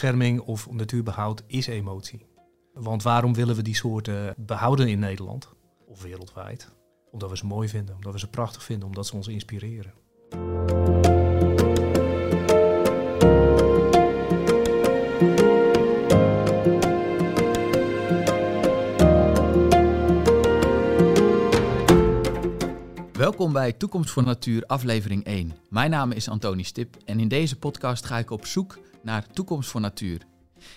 natuurbescherming of natuurbehoud is emotie. Want waarom willen we die soorten behouden in Nederland of wereldwijd? Omdat we ze mooi vinden, omdat we ze prachtig vinden, omdat ze ons inspireren. Welkom bij Toekomst voor Natuur, aflevering 1. Mijn naam is Antoni Stip en in deze podcast ga ik op zoek naar Toekomst voor Natuur.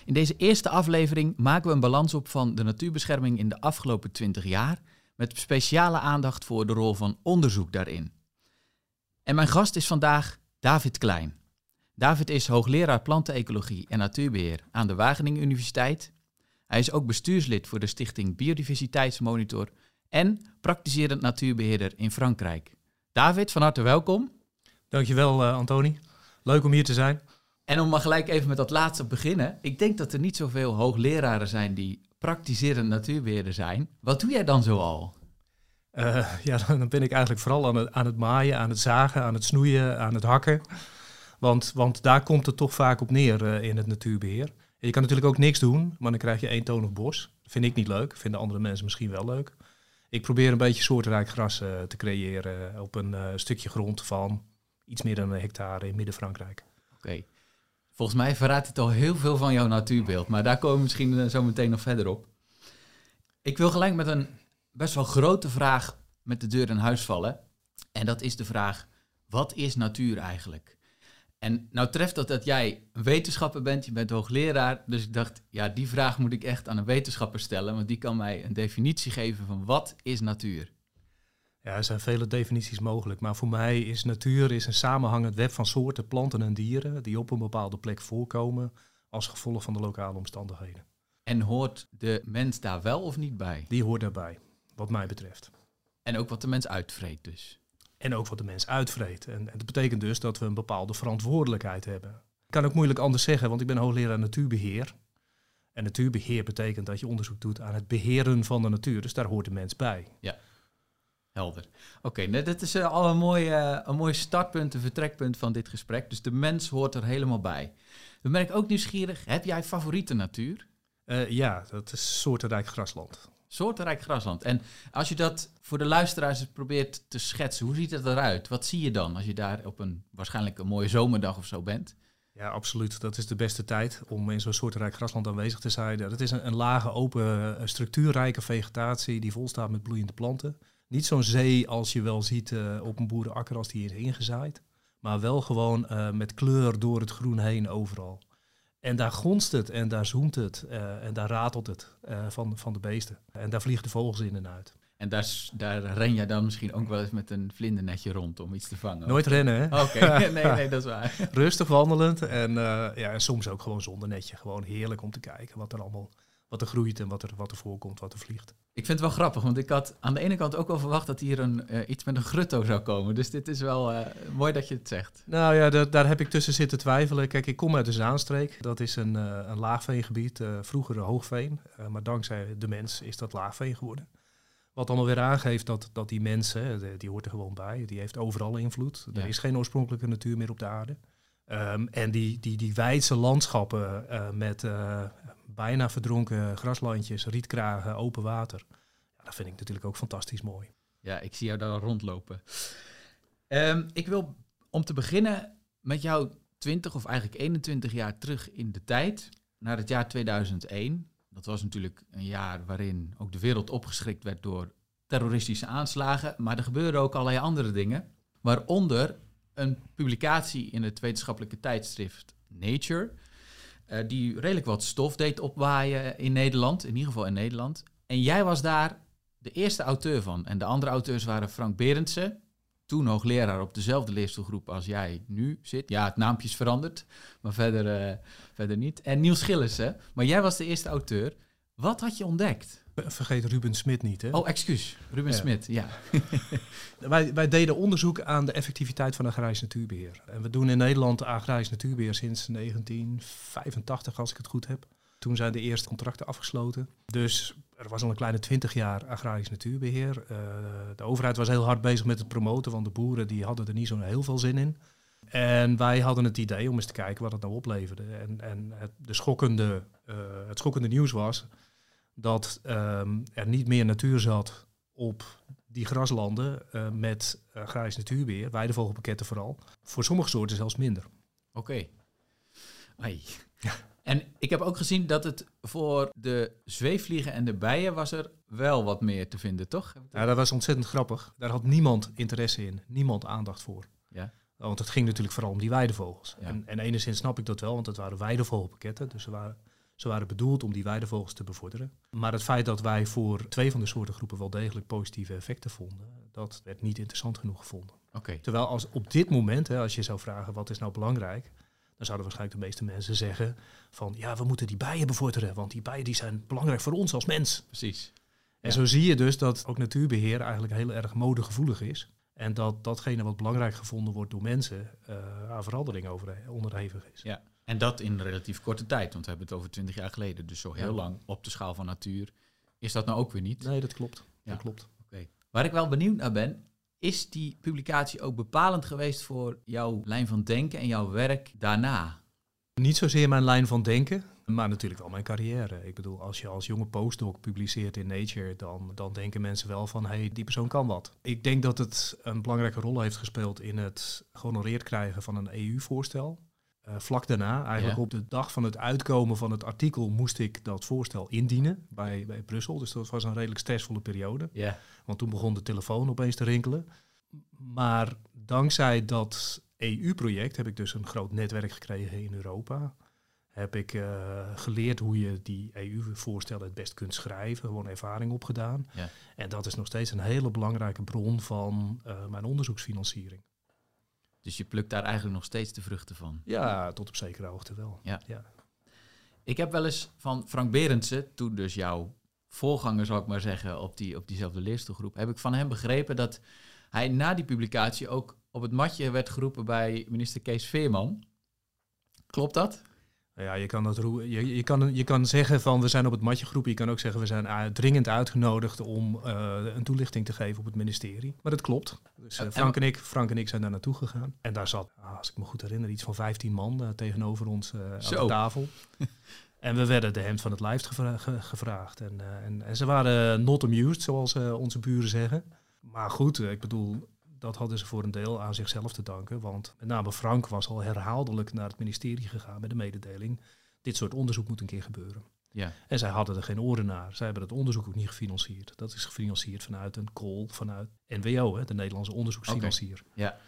In deze eerste aflevering maken we een balans op van de natuurbescherming in de afgelopen 20 jaar, met speciale aandacht voor de rol van onderzoek daarin. En mijn gast is vandaag David Klein. David is hoogleraar plantenecologie en natuurbeheer aan de Wageningen Universiteit. Hij is ook bestuurslid voor de stichting Biodiversiteitsmonitor en praktiserend natuurbeheerder in Frankrijk. David, van harte welkom. Dankjewel, uh, Antoni. Leuk om hier te zijn. En om maar gelijk even met dat laatste te beginnen. Ik denk dat er niet zoveel hoogleraren zijn die praktiserend natuurbeheerder zijn. Wat doe jij dan zoal? Uh, ja, dan ben ik eigenlijk vooral aan het, aan het maaien, aan het zagen, aan het snoeien, aan het hakken. Want, want daar komt het toch vaak op neer uh, in het natuurbeheer. je kan natuurlijk ook niks doen, maar dan krijg je eentonig bos. Dat vind ik niet leuk, vinden andere mensen misschien wel leuk. Ik probeer een beetje soortrijk gras uh, te creëren op een stukje grond van iets meer dan een hectare in Midden-Frankrijk. Oké. Volgens mij verraadt het al heel veel van jouw natuurbeeld, maar daar komen we misschien eh, zo meteen nog verder op. Ik wil gelijk met een best wel grote vraag met de deur in huis vallen. En dat is de vraag, wat is natuur eigenlijk? En nou treft dat dat jij wetenschapper bent, je bent hoogleraar. Dus ik dacht, ja, die vraag moet ik echt aan een wetenschapper stellen, want die kan mij een definitie geven van wat is natuur. Ja, er zijn vele definities mogelijk, maar voor mij is natuur is een samenhangend web van soorten planten en dieren die op een bepaalde plek voorkomen als gevolg van de lokale omstandigheden. En hoort de mens daar wel of niet bij? Die hoort daarbij, wat mij betreft. En ook wat de mens uitvreet dus? En ook wat de mens uitvreet. En, en dat betekent dus dat we een bepaalde verantwoordelijkheid hebben. Ik kan ook moeilijk anders zeggen, want ik ben hoogleraar natuurbeheer. En natuurbeheer betekent dat je onderzoek doet aan het beheren van de natuur. Dus daar hoort de mens bij. Ja. Helder. Oké, okay, dat is uh, al een mooi, uh, een mooi startpunt, een vertrekpunt van dit gesprek. Dus de mens hoort er helemaal bij. Dan ben ik ook nieuwsgierig. Heb jij favoriete natuur? Uh, ja, dat is soortenrijk grasland. Soortenrijk grasland. En als je dat voor de luisteraars probeert te schetsen, hoe ziet het eruit? Wat zie je dan als je daar op een waarschijnlijk een mooie zomerdag of zo bent? Ja, absoluut. Dat is de beste tijd om in zo'n soortenrijk grasland aanwezig te zijn. Dat is een, een lage, open, structuurrijke vegetatie die vol staat met bloeiende planten. Niet zo'n zee als je wel ziet uh, op een boerenakker als die is ingezaaid. Maar wel gewoon uh, met kleur door het groen heen overal. En daar gonst het en daar zoemt het uh, en daar ratelt het van, van de beesten. En daar vliegen de vogels in en uit. En daar, daar ren je dan misschien ook wel eens met een vlindernetje rond om iets te vangen? Nooit rennen, hè? Oké, nee, nee, dat is waar. Rustig wandelend en, ja, en soms ook gewoon zonder netje. Gewoon heerlijk om te kijken wat er allemaal wat er groeit en wat er, wat er voorkomt, wat er vliegt. Ik vind het wel grappig, want ik had aan de ene kant ook wel verwacht dat hier een, uh, iets met een grutto zou komen. Dus dit is wel uh, mooi dat je het zegt. Nou ja, daar heb ik tussen zitten twijfelen. Kijk, ik kom uit de Zaanstreek. Dat is een, uh, een laagveengebied, vroeger hoogveen. maar dankzij de mens is dat laagveen geworden. Wat allemaal weer aangeeft dat, dat die mensen, die hoort er gewoon bij, die heeft overal invloed. Er is geen oorspronkelijke natuur meer op de aarde. Um, en die, die, die wijdse landschappen met bijna verdronken graslandjes, rietkragen, open water. Ja, dat vind ik natuurlijk ook fantastisch mooi. Ja, ik zie jou daar rondlopen. Um, ik wil om te beginnen met jou 20 of eigenlijk 21 jaar terug in de tijd, naar het jaar 2001. Dat was natuurlijk een jaar waarin ook de wereld opgeschrikt werd door terroristische aanslagen, maar er gebeurden ook allerlei andere dingen, waaronder een publicatie in het wetenschappelijke tijdschrift Nature, uh, die redelijk wat stof deed opwaaien in Nederland, in ieder geval in Nederland. En jij was daar de eerste auteur van. En de andere auteurs waren Frank Berendsen, toen hoogleraar op dezelfde leerstoelgroep als jij nu zit. Ja, het naampje is veranderd, maar verder, uh, verder niet. En Niels Gillissen, maar jij was de eerste auteur. Wat had je ontdekt? Vergeet Ruben Smit niet, hè? Oh, excuus. Ruben ja. Smit, ja. wij, wij deden onderzoek aan de effectiviteit van agrarisch natuurbeheer. En we doen in Nederland agrarisch natuurbeheer sinds 1985, als ik het goed heb. Toen zijn de eerste contracten afgesloten. Dus er was al een kleine twintig jaar agrarisch natuurbeheer. Uh, de overheid was heel hard bezig met het promoten, want de boeren die hadden er niet zo heel veel zin in. En wij hadden het idee om eens te kijken wat het nou opleverde. En, en het, de schokkende, uh, het schokkende nieuws was dat um, er niet meer natuur zat op die graslanden uh, met uh, grijs natuurbeheer, weidevogelpakketten vooral. Voor sommige soorten zelfs minder. Oké. Okay. En ik heb ook gezien dat het voor de zweefvliegen en de bijen was er wel wat meer te vinden, toch? Ja, dat was ontzettend grappig. Daar had niemand interesse in, niemand aandacht voor. Ja. Want het ging natuurlijk vooral om die weidevogels. Ja. En, en enigszins snap ik dat wel, want het waren weidevogelpakketten. Dus ze waren, ze waren bedoeld om die weidevogels te bevorderen. Maar het feit dat wij voor twee van de soortengroepen wel degelijk positieve effecten vonden, dat werd niet interessant genoeg gevonden. Okay. Terwijl als op dit moment, hè, als je zou vragen wat is nou belangrijk, dan zouden waarschijnlijk de meeste mensen zeggen van ja, we moeten die bijen bevorderen, want die bijen die zijn belangrijk voor ons als mens. Precies. En zo zie je dus dat ook natuurbeheer eigenlijk heel erg modegevoelig is. En dat datgene wat belangrijk gevonden wordt door mensen uh, aan verandering over, onderhevig is. Ja, en dat in relatief korte tijd, want we hebben het over twintig jaar geleden. Dus zo heel ja. lang op de schaal van natuur is dat nou ook weer niet. Nee, dat klopt. Ja. Dat klopt. Oké. Waar ik wel benieuwd naar ben, is die publicatie ook bepalend geweest voor jouw lijn van denken en jouw werk daarna? Niet zozeer mijn lijn van denken, maar natuurlijk wel mijn carrière. Ik bedoel, als je als jonge postdoc publiceert in Nature, dan, dan denken mensen wel van, hé, hey, die persoon kan wat. Ik denk dat het een belangrijke rol heeft gespeeld in het gehonoreerd krijgen van een EU-voorstel. Uh, vlak daarna, eigenlijk ja. op de dag van het uitkomen van het artikel, moest ik dat voorstel indienen bij, bij Brussel. Dus dat was een redelijk stressvolle periode. Ja. Want toen begon de telefoon opeens te rinkelen. Maar dankzij dat EU-project heb ik dus een groot netwerk gekregen in Europa. Heb ik uh, geleerd hoe je die EU-voorstellen het best kunt schrijven, gewoon ervaring opgedaan. Ja. En dat is nog steeds een hele belangrijke bron van uh, mijn onderzoeksfinanciering. Dus je plukt daar eigenlijk nog steeds de vruchten van? Ja, tot op zekere hoogte wel. Ja. ja. Ik heb wel eens van Frank Berendsen, toen dus jouw voorganger, zal ik maar zeggen, op, die, op diezelfde leerstoelgroep, heb ik van hem begrepen dat hij na die publicatie ook op het matje werd geroepen bij minister Kees Veerman. Klopt dat? Ja, je kan, dat je, je, kan, je kan zeggen van we zijn op het matje geroepen. Je kan ook zeggen we zijn dringend uitgenodigd om uh, een toelichting te geven op het ministerie. Maar dat klopt. Dus uh, Frank, en ik, Frank en ik zijn daar naartoe gegaan. En daar zat, als ik me goed herinner, iets van 15 man uh, tegenover ons aan de tafel. en we werden de hemd van het lijf gevra gevraagd. En, en, en, ze waren not amused, zoals onze buren zeggen. Maar goed, ik bedoel, dat hadden ze voor een deel aan zichzelf te danken. Want met name Frank was al herhaaldelijk naar het ministerie gegaan met de mededeling. Dit soort onderzoek moet een keer gebeuren. Ja. En zij hadden er geen oren naar. Zij hebben het onderzoek ook niet gefinancierd. Dat is gefinancierd vanuit een call vanuit NWO, hè, de Nederlandse onderzoeksfinancier. Okay. Ja.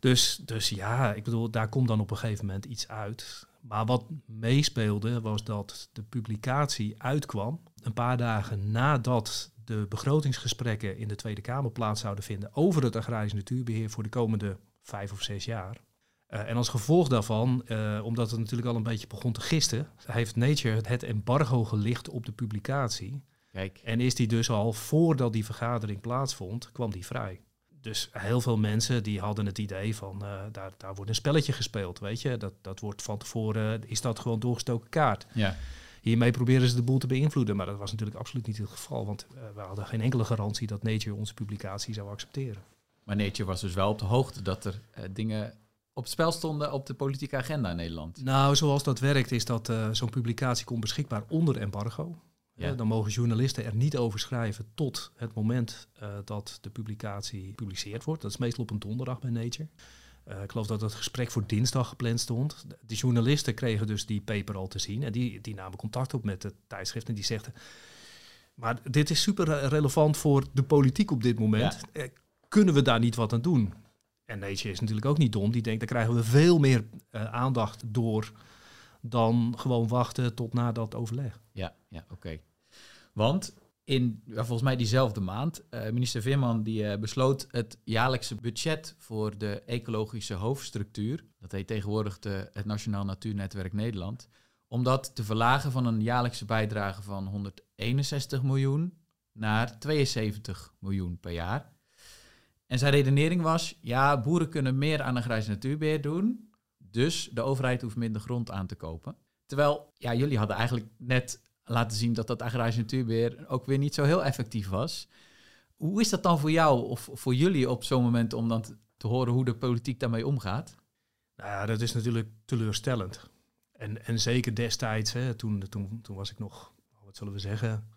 Dus, dus ja, ik bedoel, daar komt dan op een gegeven moment iets uit. Maar wat meespeelde was dat de publicatie uitkwam een paar dagen nadat de begrotingsgesprekken in de Tweede Kamer plaats zouden vinden over het agrarisch natuurbeheer voor de komende vijf of zes jaar. Uh, en als gevolg daarvan, uh, omdat het natuurlijk al een beetje begon te gisten, heeft Nature het embargo gelicht op de publicatie. Kijk. En is die dus al voordat die vergadering plaatsvond, kwam die vrij. Dus heel veel mensen die hadden het idee van uh, daar, daar wordt een spelletje gespeeld, weet je. Dat, dat wordt van tevoren, is dat gewoon doorgestoken kaart. Ja. Hiermee proberen ze de boel te beïnvloeden, maar dat was natuurlijk absoluut niet het geval, want uh, we hadden geen enkele garantie dat Nature onze publicatie zou accepteren. Maar Nature was dus wel op de hoogte dat er uh, dingen op het spel stonden op de politieke agenda in Nederland. Nou, zoals dat werkt is dat uh, zo'n publicatie komt beschikbaar onder embargo. Ja. dan mogen journalisten er niet over schrijven tot het moment dat de publicatie gepubliceerd wordt. Dat is meestal op een donderdag bij Nature. Uh, ik geloof dat het gesprek voor dinsdag gepland stond. De journalisten kregen dus die paper al te zien. En die, die namen contact op met het tijdschrift. En die zegden... Maar dit is super relevant voor de politiek op dit moment. Ja. Uh, kunnen we daar niet wat aan doen? En Nature is natuurlijk ook niet dom. Die denkt, daar krijgen we veel meer uh, aandacht door... dan gewoon wachten tot na dat overleg. Ja, ja oké. Okay. Want in ja, volgens mij diezelfde maand, uh, minister Veerman die uh, besloot het jaarlijkse budget voor de ecologische hoofdstructuur, dat heet tegenwoordig de, het Nationaal Natuurnetwerk Nederland, om dat te verlagen van een jaarlijkse bijdrage van 161 miljoen naar 72 miljoen per jaar. En zijn redenering was, ja, boeren kunnen meer aan een grijs natuurbeheer doen, dus de overheid hoeft minder grond aan te kopen. Terwijl, ja, jullie hadden eigenlijk net laten zien dat dat agrarisch natuurbeheer ook weer niet zo heel effectief was. Hoe is dat dan voor jou of voor jullie op zo'n moment om dan te horen hoe de politiek daarmee omgaat? Nou ja, dat is natuurlijk teleurstellend. En, en zeker destijds, hè, toen, toen, toen was ik nog, wat zullen we zeggen,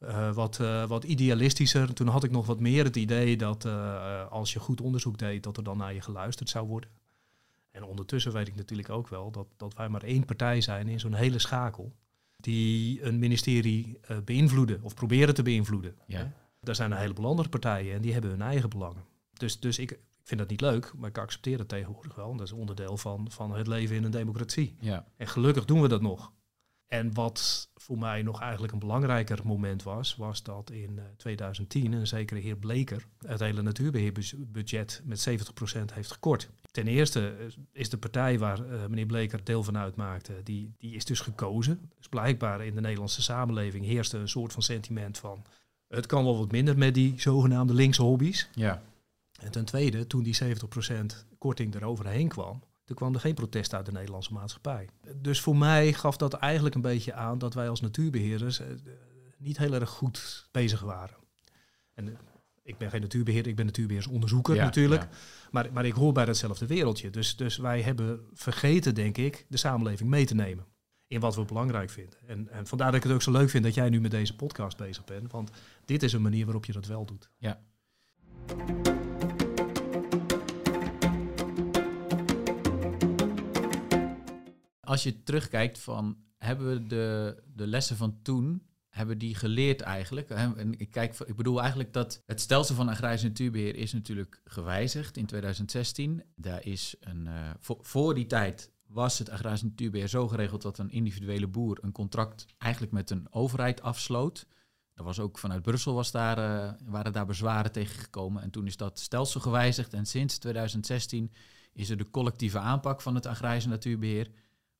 uh, wat, uh, wat idealistischer. Toen had ik nog wat meer het idee dat uh, als je goed onderzoek deed, dat er dan naar je geluisterd zou worden. En ondertussen weet ik natuurlijk ook wel dat, dat wij maar één partij zijn in zo'n hele schakel. Die een ministerie beïnvloeden of proberen te beïnvloeden. Ja. Daar zijn een heleboel andere partijen en die hebben hun eigen belangen. Dus, dus ik, ik vind dat niet leuk, maar ik accepteer het tegenwoordig wel. Dat is onderdeel van, van het leven in een democratie. Ja. En gelukkig doen we dat nog. En wat voor mij nog eigenlijk een belangrijker moment was, was dat in 2010 eh, een zekere heer Bleker het hele natuurbeheerbudget met 70% heeft gekort. Ten eerste eh, is de partij waar uh, meneer Bleker deel van uitmaakte, die, die is dus gekozen. Dus blijkbaar in de Nederlandse samenleving heerste een soort van sentiment van het kan wel wat minder met die zogenaamde linkse hobby's. Ja. En ten tweede, toen die 70% korting eroverheen kwam, toen kwam er geen protest uit de Nederlandse maatschappij. Dus voor mij gaf dat eigenlijk een beetje aan dat wij als natuurbeheerders eh, niet heel erg goed bezig waren. En eh, ik ben geen natuurbeheerder, ik ben natuurbeheersonderzoeker natuurlijk. Maar, maar ik hoor bij datzelfde wereldje. Dus, dus wij hebben vergeten, denk ik, de samenleving mee te nemen. In wat we belangrijk vinden. En, en vandaar dat ik het ook zo leuk vind dat jij nu met deze podcast bezig bent. Want dit is een manier waarop je dat wel doet. Ja. Als je terugkijkt van hebben we de, de lessen van toen, hebben die geleerd eigenlijk? En ik, kijk, ik bedoel eigenlijk dat het stelsel van agrarisch natuurbeheer is natuurlijk gewijzigd in 2016. Daar is een, uh, voor, voor die tijd was het agrarisch natuurbeheer zo geregeld dat een individuele boer een contract eigenlijk met een overheid afsloot. Er was ook vanuit Brussel was daar, uh, waren daar bezwaren tegengekomen. En toen is dat stelsel gewijzigd. En sinds 2016 is er de collectieve aanpak van het agrarisch natuurbeheer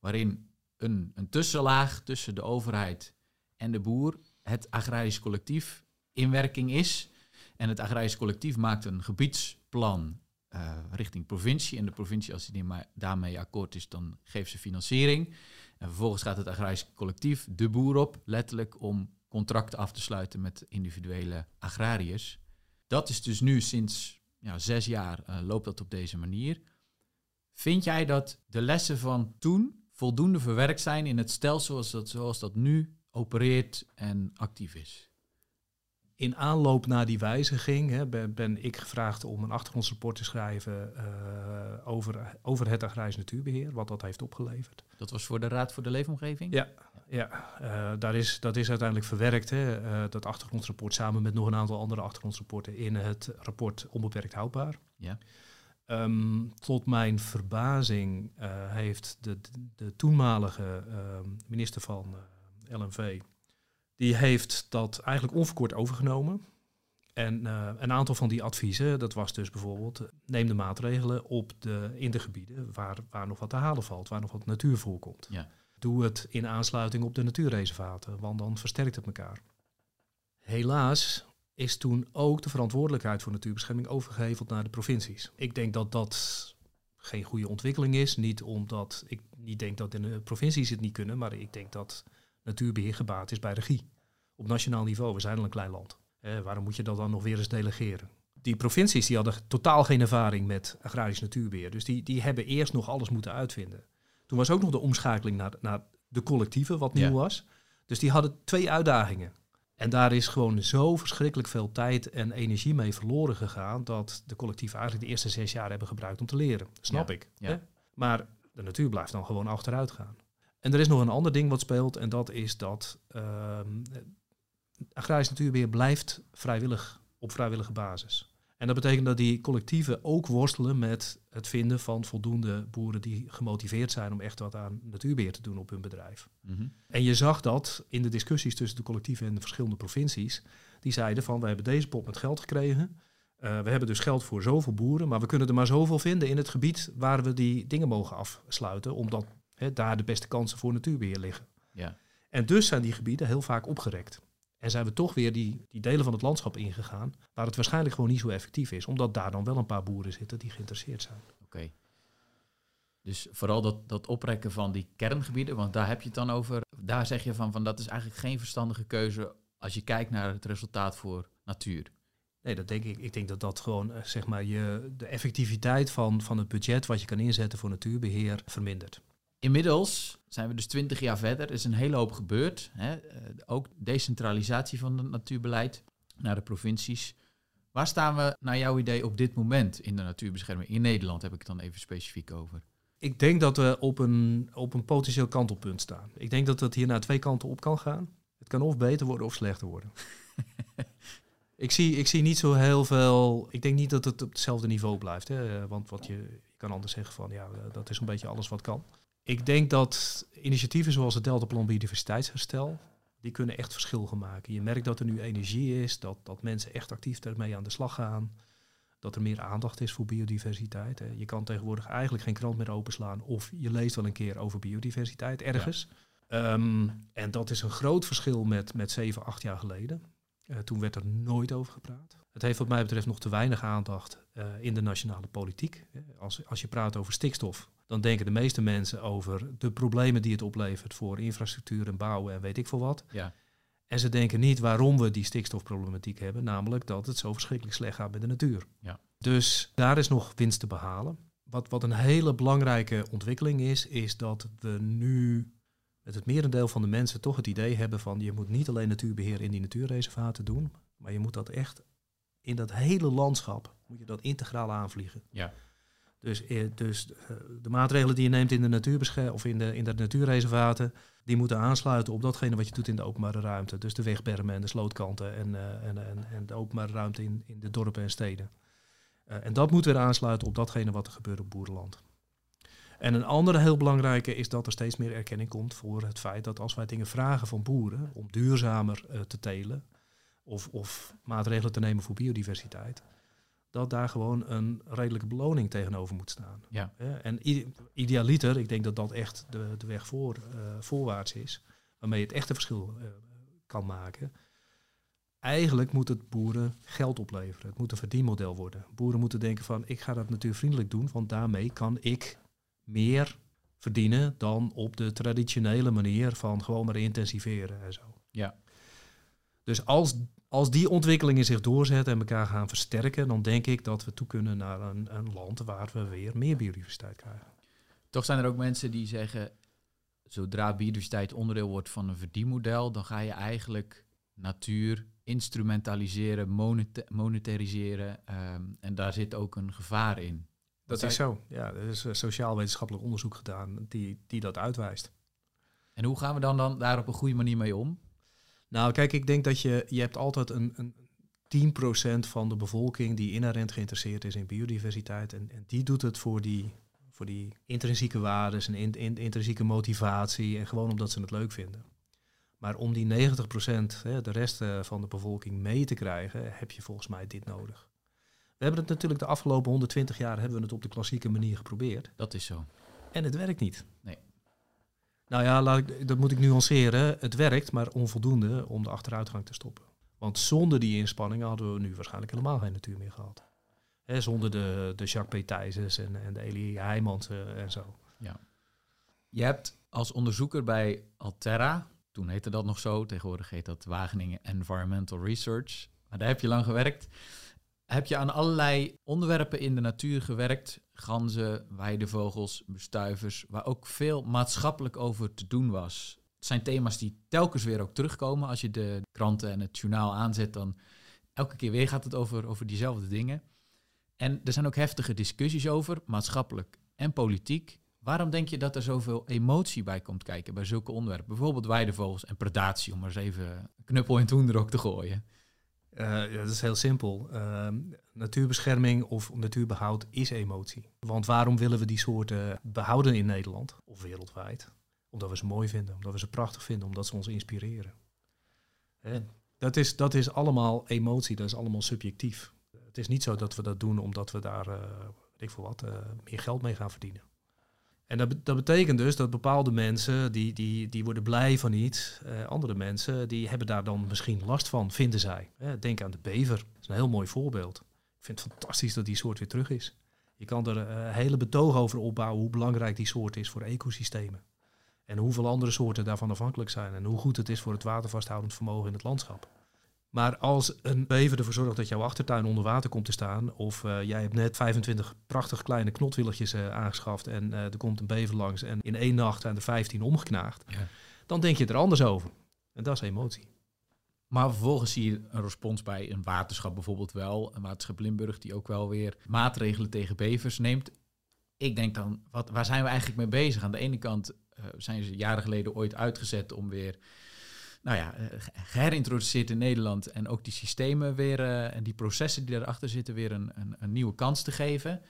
waarin een, een tussenlaag tussen de overheid en de boer, het agrarisch collectief, in werking is. En het agrarisch collectief maakt een gebiedsplan uh, richting provincie. En de provincie, als die daarmee akkoord is, dan geeft ze financiering. En vervolgens gaat het agrarisch collectief de boer op, letterlijk om contracten af te sluiten met individuele agrariërs. Dat is dus nu sinds ja, zes jaar uh, loopt dat op deze manier. Vind jij dat de lessen van toen voldoende verwerkt zijn in het stelsel zoals dat, zoals dat nu opereert en actief is. In aanloop naar die wijziging hè, ben, ben, ik gevraagd om een achtergrondsrapport te schrijven uh, over, over het agrarisch natuurbeheer, wat dat heeft opgeleverd. Dat was voor de Raad voor de Leefomgeving? Ja, ja uh, daar is, dat is uiteindelijk verwerkt, hè, uh, dat achtergrondsrapport, samen met nog een aantal andere achtergrondsrapporten in het rapport Onbeperkt Houdbaar. Ja. Um, tot mijn verbazing uh, heeft de, de, toenmalige uh, minister van uh, eh, LNV, die heeft dat eigenlijk onverkort overgenomen. En eh, een aantal van die adviezen, dat was dus bijvoorbeeld, neem de maatregelen op de, in de gebieden waar, waar nog wat te halen valt, waar nog wat natuur voorkomt. Ja. Doe het in aansluiting op de natuurreservaten, want dan versterkt het elkaar. Helaas is toen ook de verantwoordelijkheid voor natuurbescherming overgeheveld naar de provincies. Ik denk dat dat geen goede ontwikkeling is. Niet omdat ik niet denk dat in de provincies het niet kunnen, maar ik denk dat natuurbeheer gebaat is bij regie. Op nationaal niveau, we zijn al een klein land. Eh, waarom moet je dat dan nog weer eens delegeren? Die provincies die hadden totaal geen ervaring met agrarisch natuurbeheer. Dus die, die hebben eerst nog alles moeten uitvinden. Toen was ook nog de omschakeling naar, naar de collectieven, wat nieuw was. Dus die hadden twee uitdagingen. En daar is gewoon zo verschrikkelijk veel tijd en energie mee verloren gegaan dat de collectieven eigenlijk de eerste zes jaar hebben gebruikt om te leren. snap ik. Ja. Maar de natuur blijft dan gewoon achteruit gaan. En er is nog een ander ding wat speelt en dat is dat uh, agrarisch natuurbeheer blijft vrijwillig op vrijwillige basis. En dat betekent dat die collectieven ook worstelen met het vinden van voldoende boeren die gemotiveerd zijn om echt wat aan natuurbeheer te doen op hun bedrijf. Mhm. En je zag dat in de discussies tussen de collectieven en de verschillende provincies. Die zeiden van we hebben deze pot met geld gekregen. Uh, we hebben dus geld voor zoveel boeren, maar we kunnen er maar zoveel vinden in het gebied waar we die dingen mogen afsluiten, omdat daar de beste kansen voor natuurbeheer liggen. Ja. En dus zijn die gebieden heel vaak opgerekt. En zijn we toch weer die, die delen van het landschap ingegaan, waar het waarschijnlijk gewoon niet zo effectief is, omdat daar dan wel een paar boeren zitten die geïnteresseerd zijn. Oké. Dus vooral dat, dat oprekken van die kerngebieden, want daar heb je het dan over. Daar zeg je van, van dat is eigenlijk geen verstandige keuze als je kijkt naar het resultaat voor natuur. Nee, dat denk ik. Ik denk dat dat gewoon eh, zeg maar je, de effectiviteit van, van het budget wat je kan inzetten voor natuurbeheer vermindert. Inmiddels zijn we dus twintig jaar verder. Er is een hele hoop gebeurd. Hè? Eh, ook decentralisatie van het natuurbeleid naar de provincies. Waar staan we naar jouw idee op dit moment in de natuurbescherming? In Nederland heb ik het dan even specifiek over. Ik denk dat we op een, op een potentieel kantelpunt staan. Ik denk dat het hier naar twee kanten op kan gaan. Het kan of beter worden of slechter worden. ik, zie, ik zie niet zo heel veel. Ik denk niet dat het op hetzelfde niveau blijft. Hè? Want wat je, je kan anders zeggen van ja, dat is een beetje alles wat kan. Ik denk dat initiatieven zoals het Deltaplan Biodiversiteitsherstel, die kunnen echt verschil gaan maken. Je merkt dat er nu energie is, dat, dat mensen echt actief daarmee aan de slag gaan. Dat er meer aandacht is voor biodiversiteit. Hè. Je kan tegenwoordig eigenlijk geen krant meer openslaan of je leest wel een keer over biodiversiteit ergens. Ehm, en dat is een groot verschil met, met 7, 8 jaar geleden. Uh, toen werd er nooit over gepraat. Het heeft wat mij betreft nog te weinig aandacht uh, in de nationale politiek. Als, als je praat over stikstof, dan denken de meeste mensen over de problemen die het oplevert voor infrastructuur en bouwen en weet ik veel wat. Ja. En ze denken niet waarom we die stikstofproblematiek hebben, namelijk dat het zo verschrikkelijk slecht gaat met de natuur. Ja. Dus daar is nog winst te behalen. Wat, wat een hele belangrijke ontwikkeling is, is dat we nu met het merendeel van de mensen toch het idee hebben van je moet niet alleen natuurbeheer in die natuurreservaten doen, maar je moet dat echt in dat hele landschap, moet je dat integraal aanvliegen. Ja. Dus, eh, dus eh, de maatregelen die je neemt in de of in de, in de natuurreservaten, die moeten aansluiten op datgene wat je doet in de openbare ruimte. Dus de wegbermen en de slootkanten en, uh, en, en, en, de openbare ruimte in, in de dorpen en steden. En dat moet weer aansluiten op datgene wat er gebeurt op boerenland. En een andere heel belangrijke is dat er steeds meer erkenning komt voor het feit dat als wij dingen vragen van boeren om duurzamer te telen of, of maatregelen te nemen voor biodiversiteit, dat daar gewoon een redelijke beloning tegenover moet staan. Ja. En idealiter, ik denk dat dat echt de, de weg voor, uh, voorwaarts is, waarmee je het echte verschil uh, kan maken. Eigenlijk moet het boeren geld opleveren. Het moet een verdienmodel worden. Boeren moeten denken van, ik ga dat natuurvriendelijk doen, want daarmee kan ik meer verdienen dan op de traditionele manier van gewoon maar intensiveren en zo. Ja. Dus als als die ontwikkelingen zich doorzetten en elkaar gaan versterken, dan denk ik dat we toe kunnen naar een, een, land waar we weer meer biodiversiteit krijgen. Toch zijn er ook mensen die zeggen, zodra biodiversiteit onderdeel wordt van een verdienmodel, dan ga je eigenlijk natuur instrumentaliseren, monet monetariseren. Um, en daar zit ook een gevaar in. Dat, dat is zo. Ja, er is sociaal-wetenschappelijk onderzoek gedaan die, die dat uitwijst. En hoe gaan we dan, dan daar op een goede manier mee om? Nou, kijk, ik denk dat je, je hebt altijd een, een 10% van de bevolking die inherent geïnteresseerd is in biodiversiteit. En, en die doet het voor die, voor die intrinsieke waarden en in, in, intrinsieke motivatie en gewoon omdat ze het leuk vinden. Maar om die 90%, hè, de rest uh, van de bevolking, mee te krijgen, heb je volgens mij dit nodig. We hebben het natuurlijk de afgelopen 120 jaar hebben we het op de klassieke manier geprobeerd. Dat is zo. En het werkt niet. Nee. Nou ja, laat ik, dat moet ik nuanceren. Het werkt, maar onvoldoende om de achteruitgang te stoppen. Want zonder die inspanningen hadden we nu waarschijnlijk helemaal geen natuur meer gehad. He, zonder de, de Jacques P. En, en de Elie Heijmans en zo. Ja. Je hebt als onderzoeker bij Alterra, toen heette dat nog zo, tegenwoordig heet dat Wageningen Environmental Research. Maar daar heb je lang gewerkt. Heb je aan allerlei onderwerpen in de natuur gewerkt ganzen, weidevogels, bestuivers, waar ook veel maatschappelijk over te doen was. Het zijn thema's die telkens weer ook terugkomen. Als je de kranten en het journaal aanzet, dan elke keer weer gaat het over, over diezelfde dingen. En er zijn ook heftige discussies over, maatschappelijk en politiek. Waarom denk je dat er zoveel emotie bij komt kijken bij zulke onderwerpen? Bijvoorbeeld weidevogels en predatie, om maar eens even een knuppel in het hoenderok te gooien. Uh, dat is heel simpel. Uh, natuurbescherming of natuurbehoud is emotie. Want waarom willen we die soorten behouden in Nederland of wereldwijd? Omdat we ze mooi vinden, omdat we ze prachtig vinden, omdat ze ons inspireren. Dat, is, dat is allemaal emotie, dat is allemaal subjectief. Het is niet zo dat we dat doen omdat we daar, uh, weet ik veel wat, meer geld mee gaan verdienen. En dat, dat, betekent dus dat bepaalde mensen die, die, die worden blij van iets. Uh, andere mensen die hebben daar dan misschien last van, vinden zij. Denk aan de bever. Dat is een heel mooi voorbeeld. Ik vind het fantastisch dat die soort weer terug is. Je kan er een uh, hele betoog over opbouwen hoe belangrijk die soort is voor ecosystemen. En hoeveel andere soorten daarvan afhankelijk zijn. En hoe goed het is voor het watervasthoudend vermogen in het landschap. Maar als een bever ervoor zorgt dat jouw achtertuin onder water komt te staan, of eh, jij hebt net 25 prachtig kleine knotwilletjes uh, aangeschaft en er komt een bever langs en in één nacht zijn er 15 omgeknaagd, ja. dan denk je er anders over. En dat is emotie. Maar vervolgens zie je een respons bij een waterschap bijvoorbeeld wel. Een waterschap Limburg die ook wel weer maatregelen tegen bevers neemt. Ik denk dan, wat, waar zijn we eigenlijk mee bezig? Aan de ene kant zijn ze jaren geleden ooit uitgezet om weer nou ja, uh, geherintroduceerd in Nederland. En ook die systemen weer uh, en die processen die daarachter zitten weer een, een, een, nieuwe kans te geven.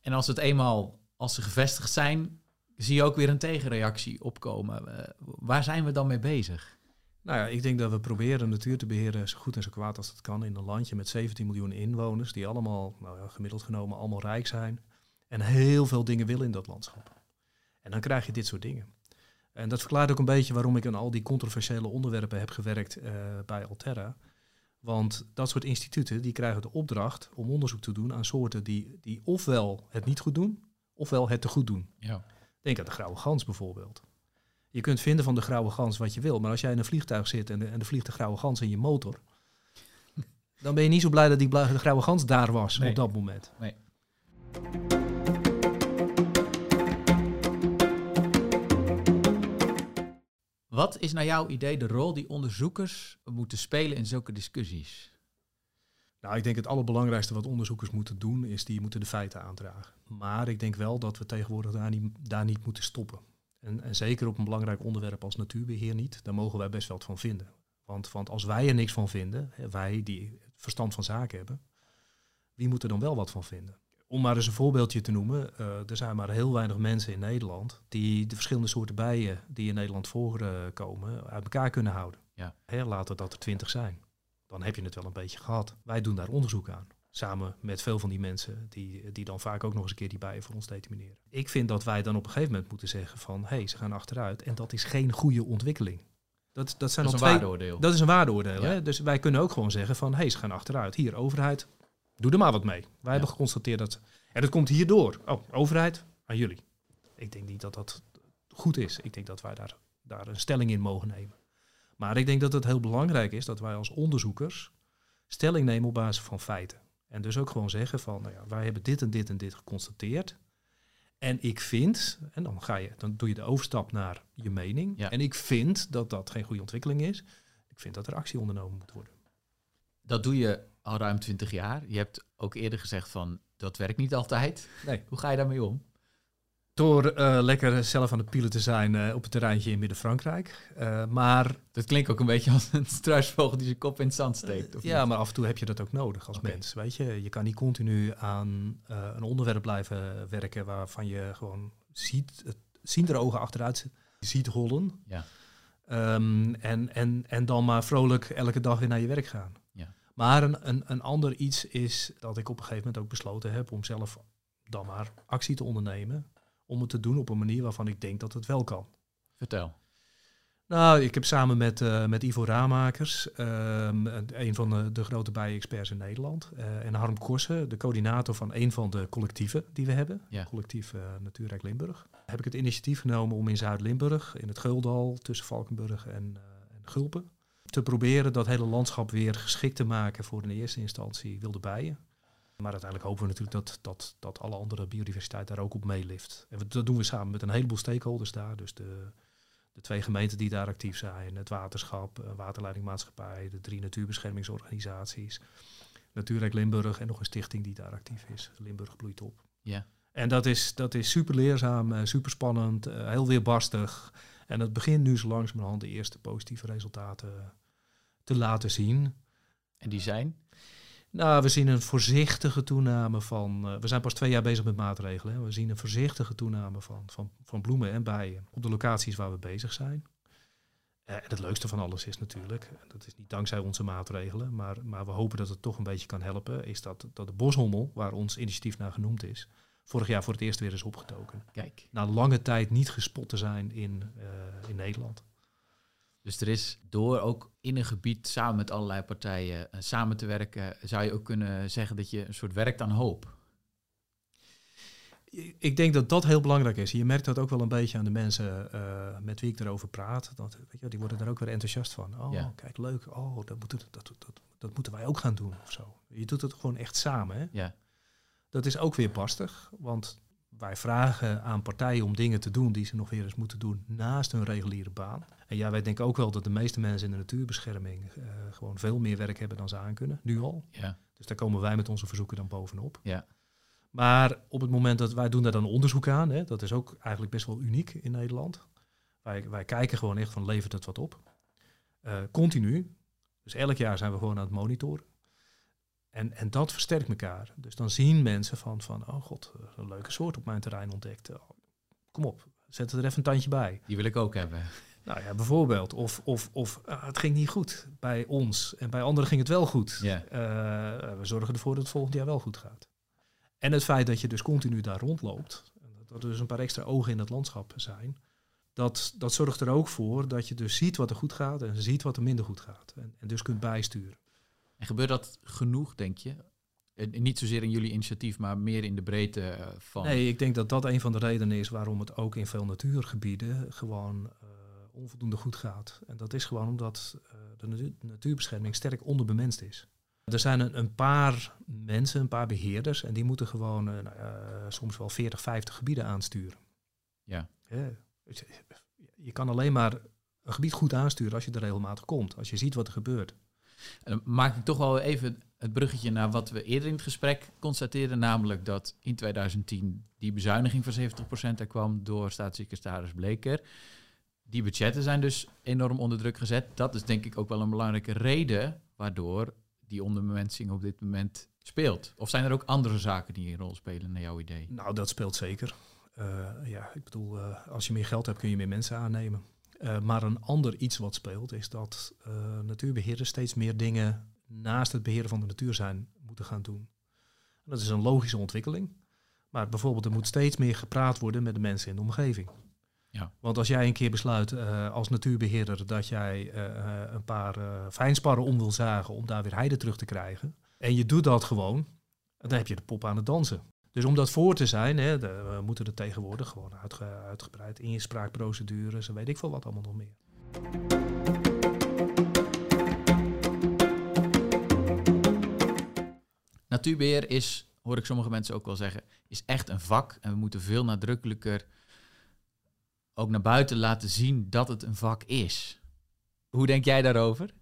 En als het eenmaal, als ze gevestigd zijn, zie je ook weer een tegenreactie opkomen. waar zijn we dan mee bezig? Nou ja, ik denk dat we proberen natuur te beheren zo goed en zo kwaad als dat kan in een landje met 17 miljoen inwoners, die allemaal, nou ja, gemiddeld genomen, allemaal rijk zijn en heel veel dingen willen in dat landschap. En dan krijg je dit soort dingen. En dat verklaart ook een beetje waarom ik aan al die controversiële onderwerpen heb gewerkt uh, bij Alterra. Want dat soort instituten die krijgen de opdracht om onderzoek te doen aan soorten die, die ofwel het niet goed doen, ofwel het te goed doen. Ja. Denk aan de grauwe gans bijvoorbeeld. Je kunt vinden van de grauwe gans wat je wil, maar als jij in een vliegtuig zit en, en er vliegt de grauwe gans in je motor, dan ben je niet zo blij dat die de grauwe gans daar was op dat moment. Nee. Wat is naar jouw idee de rol die onderzoekers moeten spelen in zulke discussies? Nou, ik denk het allerbelangrijkste wat onderzoekers moeten doen, is die moeten de feiten aandragen. Maar ik denk wel dat we tegenwoordig daar niet, daar niet moeten stoppen. En, en, zeker op een belangrijk onderwerp als natuurbeheer niet. Daar mogen wij best wel wat van vinden. Want, want als wij er niks van vinden, wij die verstand van zaken hebben, wie moet er dan wel wat van vinden? Om maar eens een voorbeeldje te noemen, uh, er zijn maar heel weinig mensen in Nederland die de verschillende soorten bijen die in Nederland voorkomen uit elkaar kunnen houden. Ja. Hè, laten dat er twintig zijn. Dan heb je het wel een beetje gehad. Wij doen daar onderzoek aan. Samen met veel van die mensen die, die dan vaak ook nog eens een keer die bijen voor ons determineren. Ik vind dat wij dan op een gegeven moment moeten zeggen van hé, hey, ze gaan achteruit en dat is geen goede ontwikkeling. Dat, dat, zijn dat is een twee, waardeoordeel. Dat is een waardeoordeel. Hè? Dus wij kunnen ook gewoon zeggen van hé, hey, ze gaan achteruit. Hier, overheid, doe er maar wat mee. Wij hebben geconstateerd dat. En dat komt hierdoor. Oh, overheid, aan jullie. Ik denk niet dat dat goed is. Ik denk dat wij daar, daar een stelling in mogen nemen. Maar ik denk dat het heel belangrijk is dat wij als onderzoekers stelling nemen op basis van feiten. En dus ook gewoon zeggen van, nou ja, wij hebben dit en dit en dit geconstateerd. En ik vind, en dan, ga je, dan doe je de overstap naar je mening. En ik vind dat dat geen goede ontwikkeling is. Ik vind dat er actie ondernomen moet worden. Dat doe je al ruim 20 jaar. Je hebt ook eerder gezegd van, dat werkt niet altijd. Nee. Hoe ga je daarmee om? Door uh, lekker zelf aan de pielen te zijn uh, op het terreintje in Midden-Frankrijk. Uh, maar... Dat klinkt ook een beetje als een struisvogel die zijn kop in het zand steekt. Of ja, niet? maar af en toe heb je dat ook nodig als okay. mens. Weet je? je kan niet continu aan een onderwerp blijven werken waarvan je gewoon ziet, het, zien er ogen achteruit ziet rollen. Ja. Um, en, en, en dan maar vrolijk elke dag weer naar je werk gaan. Maar een, een, een ander iets is dat ik op een gegeven moment ook besloten heb om zelf dan maar actie te ondernemen om het te doen op een manier waarvan ik denk dat het wel kan. Vertel. Nou, ik heb samen met, uh, met Ivo Raamakers, um, een van de, de grote bijen-experts in Nederland, uh, en Harm Korsen, de coördinator van een van de collectieven die we hebben, ja. collectief uh, Natuurrijk Limburg, heb ik het initiatief genomen om in Zuid-Limburg, in het Guldal, tussen Valkenburg en, en Gulpen, te proberen dat hele landschap weer geschikt te maken voor in eerste instantie wilde bijen. Maar uiteindelijk hopen we natuurlijk dat, dat, dat alle andere biodiversiteit daar ook op meelift. En dat doen we samen met een heleboel stakeholders daar. Dus de, de twee gemeenten die daar actief zijn, het waterschap, eh, waterleidingmaatschappij, de drie natuurbeschermingsorganisaties, Natuurrijk Limburg en nog een stichting die daar actief is. Limburg bloeit op. Ja. En dat is, dat is super leerzaam, eh, super spannend, eh, heel weerbarstig. En het begint nu zo langzamerhand de eerste positieve resultaten te laten zien. En die zijn? Nou, we zien een voorzichtige toename van. Uh, we zijn pas twee jaar bezig met maatregelen. Hè. We zien een voorzichtige toename van, van, van bloemen en bijen op de locaties waar we bezig zijn. Uh, en het leukste van alles is natuurlijk, dat is niet dankzij onze maatregelen, maar, maar we hopen dat het toch een beetje kan helpen, is dat, dat de boshommel, waar ons initiatief naar genoemd is, vorig jaar voor het eerst weer is opgetoken. Kijk. Na lange tijd niet gespot te zijn in, uh, in Nederland. Dus er is door ook in een gebied samen met allerlei partijen eh, samen te werken, zou je ook kunnen zeggen dat je een soort werkt aan hoop. Ik denk dat dat heel belangrijk is. Je merkt dat ook wel een beetje aan de mensen uh, met wie ik erover praat. Dat, weet je, die worden daar ook weer enthousiast van. Oh, kijk, leuk. Oh, dat, moet, dat, dat, dat, dat, moeten wij ook gaan doen of zo. Je doet het gewoon echt samen. Hè? Ja. Dat is ook weer bastig, want wij vragen aan partijen om dingen te doen die ze nog weer eens moeten doen naast hun reguliere baan. En ja, wij denken ook wel dat de meeste mensen in de natuurbescherming uh, gewoon veel meer werk hebben dan ze aan kunnen, nu al. Ja. Dus daar komen wij met onze verzoeken dan bovenop. Ja. Maar op het moment dat wij doen daar dan onderzoek aan, hè, dat is ook eigenlijk best wel uniek in Nederland. Wij, wij kijken gewoon echt van levert het wat op. Uh, continu. Dus elk jaar zijn we gewoon aan het monitoren. En, en dat versterkt elkaar. Dus dan zien mensen van, van oh god, een leuke soort op mijn terrein ontdekt. Oh, kom op, zet er even een tandje bij. Die wil ik ook hebben. Nou ja, bijvoorbeeld. Of, of, of uh, het ging niet goed bij ons en bij anderen ging het wel goed. Ja. Uh, we zorgen ervoor dat het volgend jaar wel goed gaat. En het feit dat je dus continu daar rondloopt, dat er dus een paar extra ogen in het landschap zijn, dat, dat zorgt er ook voor dat je dus ziet wat er goed gaat en ziet wat er minder goed gaat. En, en dus kunt bijsturen. En gebeurt dat genoeg, denk je? niet zozeer in jullie initiatief, maar meer in de breedte eh, van. Nee, ik denk dat dat een van de redenen is waarom het ook in veel natuurgebieden gewoon uh, onvoldoende goed gaat. En dat is gewoon omdat uh, de natuurbescherming sterk onderbemenst is. Er zijn een, een, paar mensen, een paar beheerders, en die moeten gewoon nou, soms wel 40, 50 gebieden aansturen. Ja. Je kan alleen maar een gebied goed aansturen als je er regelmatig komt, als je ziet wat er gebeurt. Dan maak ik toch wel even het bruggetje naar wat we eerder in het gesprek constateerden, namelijk dat in 2010 die bezuiniging van 70% er kwam door staatssecretaris Bleker. Die budgetten zijn dus enorm onder druk gezet. Dat is denk ik ook wel een belangrijke reden waardoor die onderbemensing op dit moment speelt. Of zijn er ook andere zaken die een rol spelen naar jouw idee? Nou, dat speelt zeker. Uh, ja, ik bedoel, uh, als je meer geld hebt kun je meer mensen aannemen. Uh, maar een ander iets wat speelt is dat uh, natuurbeheerders steeds meer dingen naast het beheren van de natuur zijn moeten gaan doen. En dat is een logische ontwikkeling. Maar bijvoorbeeld er moet steeds meer gepraat worden met de mensen in de omgeving. Ja. Want als jij een keer besluit uh, als natuurbeheerder dat jij een paar fijnsparren om wil zagen om daar weer heide terug te krijgen. En je doet dat gewoon, dan heb je de pop aan het dansen. Dus om dat voor te zijn, hè, de, we moeten er tegenwoordig gewoon uitge, uitgebreid inspraakprocedures en weet ik veel wat allemaal nog meer. Natuurbeheer is, hoor ik sommige mensen ook wel zeggen, is echt een vak. En we moeten veel nadrukkelijker ook naar buiten laten zien dat het een vak is. Hoe denk jij daarover?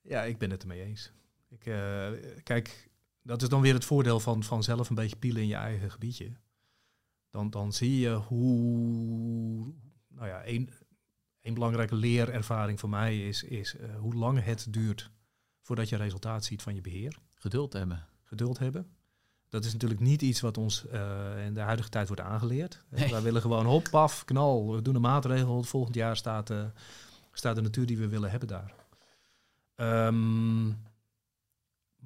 Ja, ik ben het ermee eens. Ik, uh, kijk, dat is dan weer het voordeel van, van zelf een beetje pielen in je eigen gebiedje. Dan, dan zie je hoe, nou ja, een, een belangrijke leerervaring voor mij is, is uh, hoe lang het duurt voordat je resultaat ziet van je beheer. Geduld hebben. Geduld hebben. Dat is natuurlijk niet iets wat ons uh, in de huidige tijd wordt aangeleerd. Nee. Wij willen gewoon hop, paf, knal, we doen een maatregel. Volgend jaar staat, uh, staat de natuur die we willen hebben daar. Um,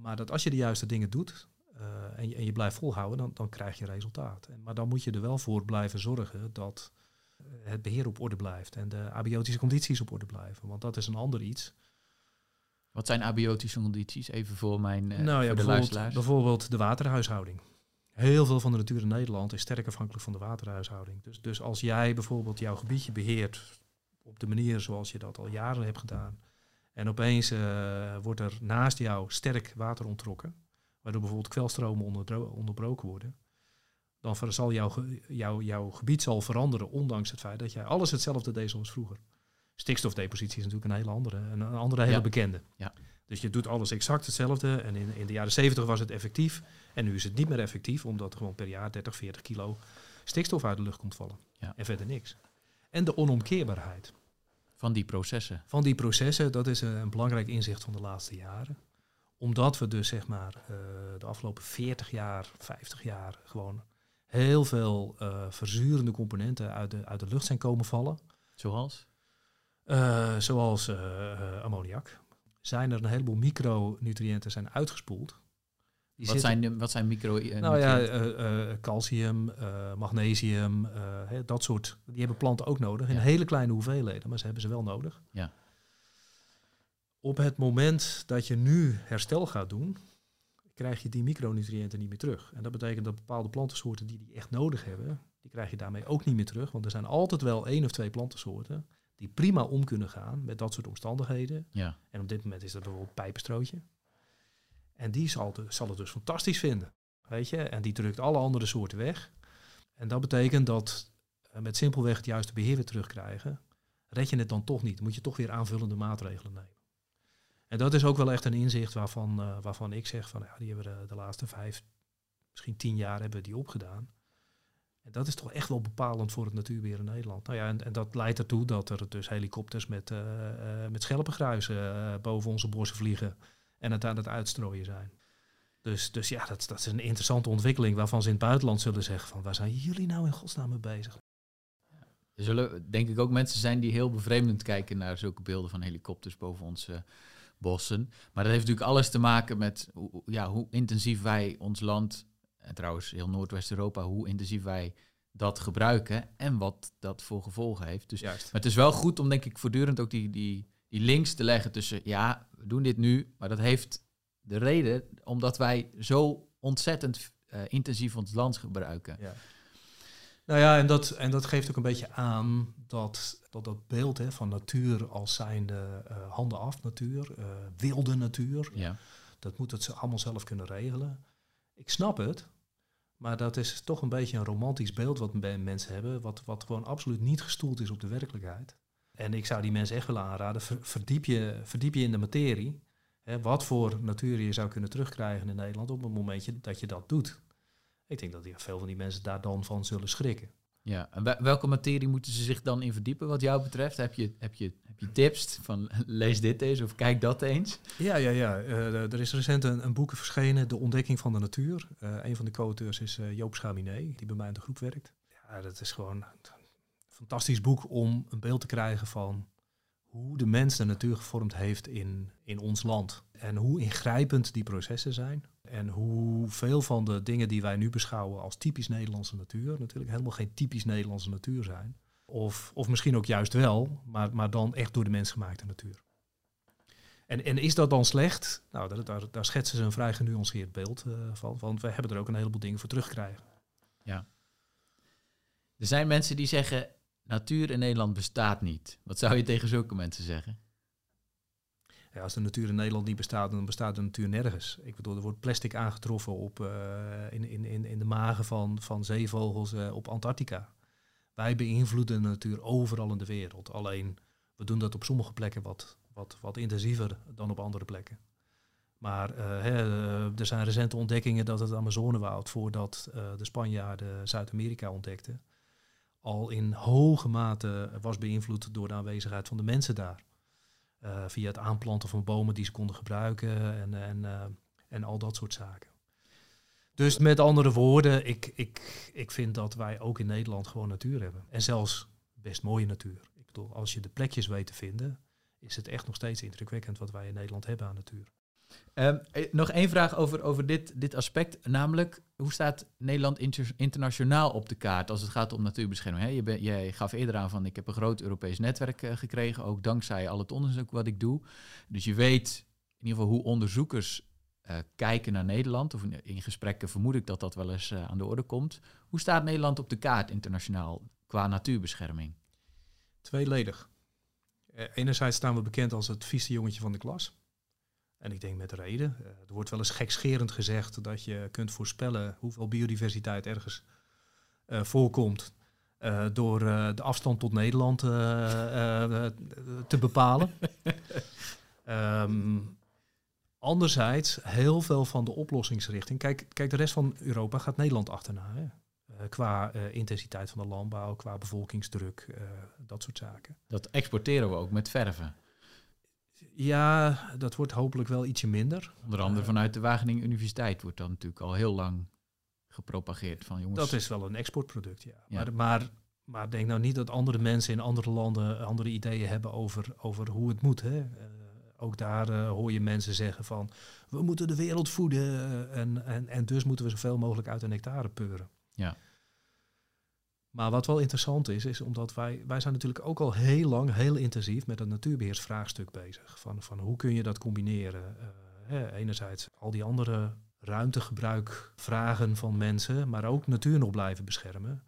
maar dat als je de juiste dingen doet uh, en, je, en, je, blijft volhouden, dan, dan krijg je resultaat. En, maar dan moet je er wel voor blijven zorgen dat eh, het beheer op orde blijft en de abiotische condities op orde blijven. Want dat is een ander iets. Wat zijn abiotische condities? Even voor mijn uh, nou ja, voor de luisteraars. Bijvoorbeeld de waterhuishouding. Heel veel van de natuur in Nederland is sterk afhankelijk van de waterhuishouding. Dus, dus als jij bijvoorbeeld jouw gebiedje beheert op de manier zoals je dat al jaren hebt gedaan, en opeens uh, wordt er naast jou sterk water onttrokken, waardoor bijvoorbeeld kwelstromen onderbroken worden. Dan zal jouw, jouw, jouw gebied zal veranderen, ondanks het feit dat jij alles hetzelfde deed zoals vroeger. Stikstofdepositie is natuurlijk een hele andere, een andere hele ja. bekende. Ja. Dus je doet alles exact hetzelfde. En in, in de jaren 70 was het effectief. En nu is het niet meer effectief, omdat er gewoon per jaar 30, 40 kilo stikstof uit de lucht komt vallen. Ja. En verder niks. En de onomkeerbaarheid. Van die processen. Van die processen, dat is een belangrijk inzicht van de laatste jaren. Omdat we dus zeg maar uh, de afgelopen 40 jaar, 50 jaar gewoon heel veel uh, verzurende componenten uit de, uit de lucht zijn komen vallen. Zoals? Uh, zoals ammoniak. Zijn er een heleboel micronutriënten zijn uitgespoeld. Die wat, zitten, zijn, wat zijn micro Nou ja, uh, uh, calcium, uh, magnesium, dat soort. Die hebben planten ook nodig in ja. hele kleine hoeveelheden, maar ze hebben ze wel nodig. Ja. Op het moment dat je nu herstel gaat doen, krijg je die micronutriënten niet meer terug. En dat betekent dat bepaalde plantensoorten die die echt nodig hebben, die krijg je daarmee ook niet meer terug. Want er zijn altijd wel één of twee plantensoorten die prima om kunnen gaan met dat soort omstandigheden. Ja. En op dit moment is dat bijvoorbeeld pijpenstrootje. En die zal, zal het dus fantastisch vinden. Weet je? En die drukt alle andere soorten weg. En dat betekent dat uh, met simpelweg het juiste beheer weer terugkrijgen, red je het dan toch niet. Moet je toch weer aanvullende maatregelen nemen. En dat is ook wel echt een inzicht waarvan, uh, waarvan ik zeg van ja, die hebben we de, laatste vijf, misschien tien jaar hebben we die opgedaan. En dat is toch echt wel bepalend voor het natuurbeheer in Nederland. Nou ja, en, en dat leidt ertoe dat er dus helikopters met, uh, met boven onze bossen vliegen en het aan het uitstrooien zijn. Dus, dus ja, dat, dat is een interessante ontwikkeling waarvan ze in het buitenland zullen zeggen van waar zijn jullie nou in godsnaam mee bezig? Er zullen denk ik ook mensen zijn die heel bevreemdend kijken naar zulke beelden van helikopters boven onze bossen. Maar dat heeft natuurlijk alles te maken met hoe, ja, hoe intensief wij ons land, en trouwens heel Noordwest-Europa, hoe intensief wij dat gebruiken en wat dat voor gevolgen heeft. Dus Juist. maar het is wel goed om denk ik voortdurend ook die, die, die links te leggen tussen, ja, we doen dit nu, maar dat heeft de reden omdat wij zo ontzettend uh, intensief ons land gebruiken. Ja. Nou ja, en dat, en dat geeft ook een beetje aan dat dat, dat beeld hè, van natuur als zijnde uh, handen af natuur, uh, wilde natuur, Ja. dat moet het ze allemaal zelf kunnen regelen. Ik snap het, maar dat is toch een beetje een romantisch beeld wat mensen hebben, wat, wat gewoon absoluut niet gestoeld is op de werkelijkheid. En ik zou die mensen echt willen aanraden, ver, verdiep, je, verdiep je in de materie. Hè, wat voor natuur je zou kunnen terugkrijgen in Nederland op het momentje dat je dat doet. Ik denk dat veel van die mensen daar dan van zullen schrikken. Ja, en welke materie moeten ze zich dan in verdiepen wat jou betreft? Heb je, heb je, heb je tips van lees dit eens of kijk dat eens? Ja, ja, ja. Uh, er is recent een, een boek verschenen, De Ontdekking van de Natuur. Uh, een van de co-auteurs is uh, Joop Schaminé, die bij mij in de groep werkt. Ja, dat is gewoon fantastisch boek om een beeld te krijgen van hoe de mens de natuur gevormd heeft in, in ons land. En hoe ingrijpend die processen zijn. En hoeveel van de dingen die wij nu beschouwen als typisch Nederlandse natuur, natuurlijk helemaal geen typisch Nederlandse natuur zijn. Of, of misschien ook juist wel, maar, maar dan echt door de mens gemaakte natuur. En, en is dat dan slecht? Nou, daar, daar, daar schetsen ze een vrij genuanceerd beeld uh, van. Want we hebben er ook een heleboel dingen voor terugkrijgen. Ja. Er zijn mensen die zeggen, natuur in Nederland bestaat niet. Wat zou je tegen zulke mensen zeggen? Ja, als de natuur in Nederland niet bestaat, dan bestaat de natuur nergens. Ik bedoel, er wordt plastic aangetroffen op, uh, in, in, in, in de magen van, van zeevogels uh, op Antarctica. Wij beïnvloeden de natuur overal in de wereld. Alleen, we doen dat op sommige plekken wat, wat, wat intensiever dan op andere plekken. Maar uh, hè, er zijn recente ontdekkingen dat het Amazonewoud, voordat de Spanjaarden Zuid-Amerika ontdekten, al in hoge mate was beïnvloed door de aanwezigheid van de mensen daar. Uh, via het aanplanten van bomen die ze konden gebruiken en, en, uh, en al dat soort zaken. Dus met andere woorden, ik, ik, ik vind dat wij ook in Nederland gewoon natuur hebben. En zelfs best mooie natuur. Ik bedoel, als je de plekjes weet te vinden, is het echt nog steeds indrukwekkend wat wij in Nederland hebben aan natuur. Um, nog één vraag over, over dit, dit aspect, namelijk hoe staat Nederland inter internationaal op de kaart als het gaat om natuurbescherming? Je, je gaf eerder aan van ik heb een groot Europees netwerk uh, gekregen, ook dankzij al het onderzoek wat ik doe. Dus je weet in ieder geval hoe onderzoekers uh, kijken naar Nederland, of in, gesprekken vermoed ik dat dat wel eens aan de orde komt. Hoe staat Nederland op de kaart internationaal qua natuurbescherming? Tweeledig. enerzijds staan we bekend als het vieste jongetje van de klas. En ik denk met reden. Uh, er wordt wel eens gekscherend gezegd dat je kunt voorspellen hoeveel biodiversiteit ergens uh, voorkomt. Uh, door de afstand tot Nederland te bepalen. um, anderzijds, heel veel van de oplossingsrichting. Kijk, kijk, de rest van Europa gaat Nederland achterna. Hè? qua intensiteit van de landbouw, qua bevolkingsdruk, dat soort zaken. Dat exporteren we ook met verven. Ja, dat wordt hopelijk wel ietsje minder. Onder andere vanuit de Wageningen Universiteit wordt dat natuurlijk al heel lang gepropageerd. Van, jongens, dat is wel een exportproduct, ja. ja. Maar, maar, maar denk nou niet dat andere mensen in andere landen andere ideeën hebben over, over hoe het moet. Hè? Uh, ook daar uh, hoor je mensen zeggen van, we moeten de wereld voeden en, en, en dus moeten we zoveel mogelijk uit de nectare peuren. Ja. Maar wat wel interessant is, is omdat wij, wij zijn natuurlijk ook al heel lang, heel intensief met het natuurbeheersvraagstuk bezig. Van, van hoe kun je dat combineren? Uh, hè, enerzijds al die andere ruimtegebruik vragen van mensen, maar ook natuur nog blijven beschermen.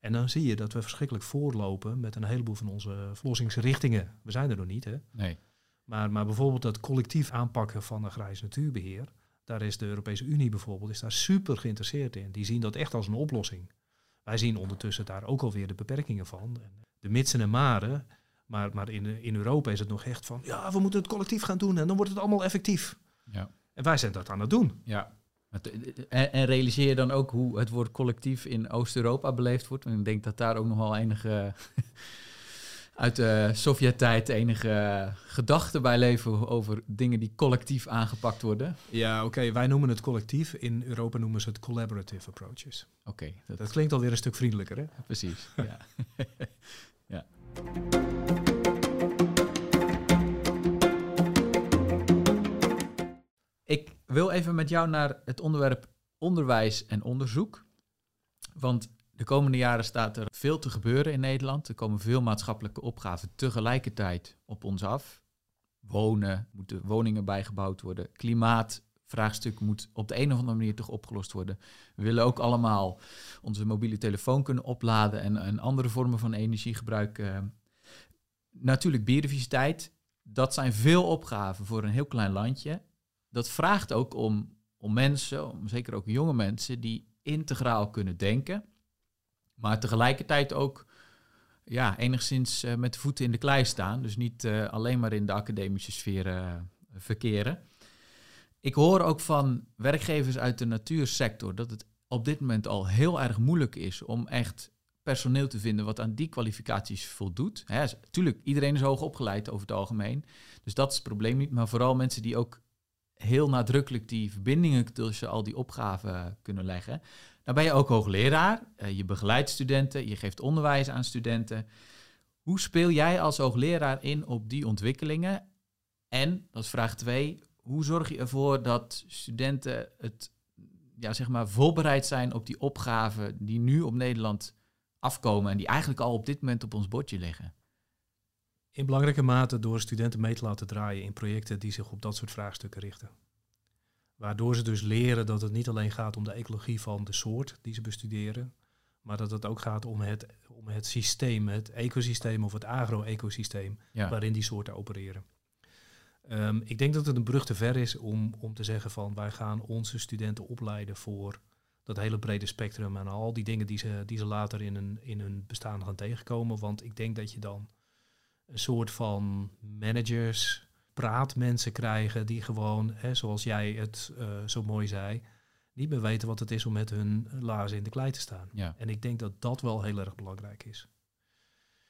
En dan zie je dat we verschrikkelijk voorlopen met een heleboel van onze verlossingsrichtingen. We zijn er nog niet, hè? Nee. Maar, maar bijvoorbeeld dat collectief aanpakken van agrarisch natuurbeheer, daar is de Europese Unie bijvoorbeeld is daar super geïnteresseerd in. Die zien dat echt als een oplossing. Wij zien ondertussen daar ook alweer de beperkingen van. De mitsen en maren. Maar, maar in, in Europa is het nog echt van, ja, we moeten het collectief gaan doen en dan wordt het allemaal effectief. Ja. En wij zijn dat aan het doen. Ja. En, en realiseer je dan ook hoe het woord collectief in Oost-Europa beleefd wordt? En ik denk dat daar ook nog wel enige uit de Sovjet-tijd enige gedachten bij leven over dingen die collectief aangepakt worden. Ja, oké, wij noemen het collectief. In Europa noemen ze het collaborative approaches. Oké. dat... dat... klinkt alweer een stuk vriendelijker, hè? Precies, ja. ja. Ik wil even met jou naar het onderwerp onderwijs en onderzoek. Want de komende jaren staat er veel te gebeuren in Nederland. Er komen veel maatschappelijke opgaven tegelijkertijd op ons af. Wonen, moeten woningen bijgebouwd worden. Klimaatvraagstuk moet op de een of andere manier toch opgelost worden. We willen ook allemaal onze mobiele telefoon kunnen opladen en, andere vormen van energie gebruiken. Natuurlijk biodiversiteit. Dat zijn veel opgaven voor een heel klein landje. Dat vraagt ook om, om mensen, om zeker ook jonge mensen, die integraal kunnen denken maar tegelijkertijd ook ja, enigszins uh, met de voeten in de klei staan. Dus niet uh, alleen maar in de academische sfeer uh, verkeren. Ik hoor ook van werkgevers uit de natuursector dat het op dit moment al heel erg moeilijk is om echt personeel te vinden wat aan die kwalificaties voldoet. Hè, tuurlijk, iedereen is hoog opgeleid over het algemeen. Dus dat is het probleem niet. Maar vooral mensen die ook heel nadrukkelijk die verbindingen tussen al die opgaven kunnen leggen. Dan ben je ook hoogleraar, uh, je begeleidt studenten, je geeft onderwijs aan studenten. Hoe speel jij als hoogleraar in op die ontwikkelingen? En, dat is vraag twee, hoe zorg je ervoor dat studenten het, ja, zeg maar, voorbereid zijn op die opgaven die nu op Nederland afkomen en die eigenlijk al op dit moment op ons bordje liggen? In belangrijke mate door studenten mee te laten draaien in projecten die zich op dat soort vraagstukken richten. Waardoor ze dus leren dat het niet alleen gaat om de ecologie van de soort die ze bestuderen, maar dat het ook gaat om het, om het systeem, het ecosysteem of het agro-ecosysteem waarin die soorten opereren. Um, ik denk dat het een brug te ver is om, om te zeggen van wij gaan onze studenten opleiden voor dat hele brede spectrum en al die dingen die ze, die ze later in hun, in hun bestaan gaan tegenkomen. Want ik denk dat je dan een soort van managers praatmensen krijgen die gewoon, hè, zoals jij het uh, zo mooi zei, niet meer weten wat het is om met hun laarzen in de klei te staan. Ja. En ik denk dat dat wel heel erg belangrijk is.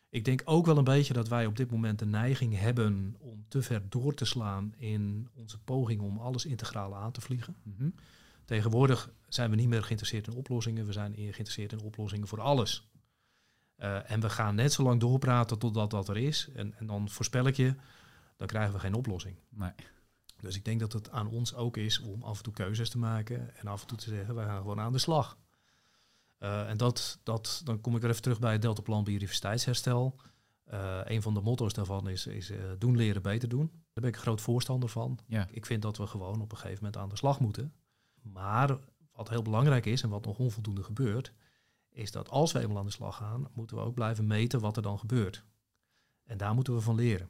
Ik denk ook wel een beetje dat wij op dit moment de neiging hebben om te ver door te slaan in onze poging om alles integraal aan te vliegen. Mhm. Tegenwoordig zijn we niet meer geïnteresseerd in oplossingen, we zijn geïnteresseerd in oplossingen voor alles. Uh, en we gaan net zo lang doorpraten totdat dat er is. En, en dan voorspel ik je, dan krijgen we geen oplossing. Nee. Dus ik denk dat het aan ons ook is om af en toe keuzes te maken en af en toe te zeggen, wij gaan gewoon aan de slag. Uh, en dat, dat, dan kom ik er even terug bij het Deltaplan biodiversiteitsherstel. Uh, een van de motto's daarvan is, is uh, doen, leren, beter doen. Daar ben ik een groot voorstander van. Ja. Ik vind dat we gewoon op een gegeven moment aan de slag moeten. Maar wat heel belangrijk is en wat nog onvoldoende gebeurt, is dat als we eenmaal aan de slag gaan, moeten we ook blijven meten wat er dan gebeurt. En daar moeten we van leren.